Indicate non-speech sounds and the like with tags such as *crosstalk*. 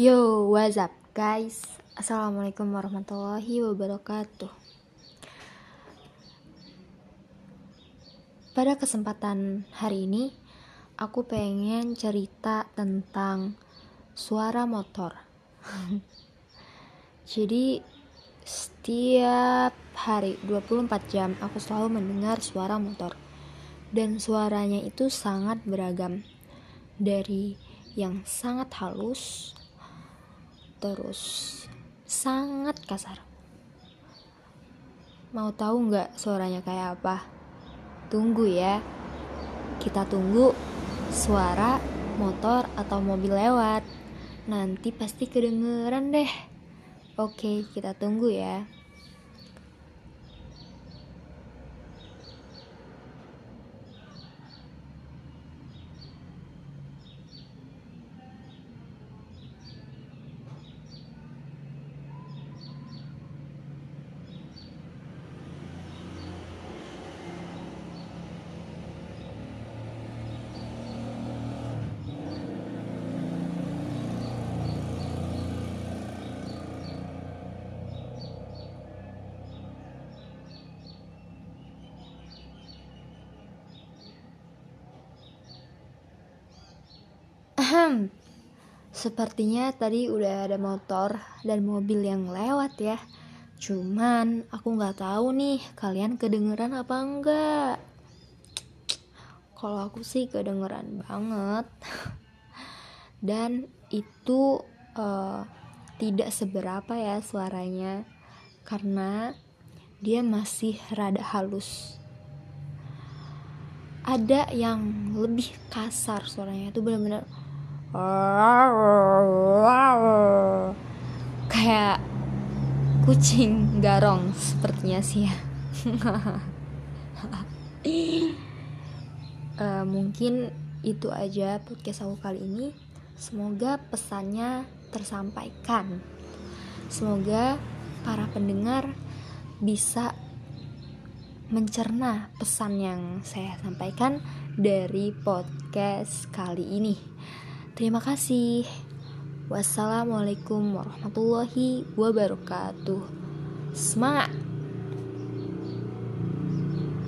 Yo, what's up guys? Assalamualaikum warahmatullahi wabarakatuh. Pada kesempatan hari ini, aku pengen cerita tentang suara motor. *laughs* Jadi, setiap hari 24 jam aku selalu mendengar suara motor. Dan suaranya itu sangat beragam. Dari yang sangat halus terus sangat kasar. Mau tahu nggak suaranya kayak apa? Tunggu ya. Kita tunggu suara motor atau mobil lewat. Nanti pasti kedengeran deh. Oke, kita tunggu ya. Ahem. Sepertinya tadi udah ada motor dan mobil yang lewat ya. Cuman aku nggak tahu nih kalian kedengeran apa enggak. Kalau aku sih kedengeran banget. *laughs* Dan itu uh, tidak seberapa ya suaranya karena dia masih rada halus. Ada yang lebih kasar suaranya itu benar-benar kayak kucing garong sepertinya sih ya. Uh, *laughs* mungkin itu aja podcast aku kali ini. Semoga pesannya tersampaikan. Semoga para pendengar bisa mencerna pesan yang saya sampaikan dari podcast kali ini. Terima kasih. Wassalamualaikum warahmatullahi wabarakatuh. Semangat!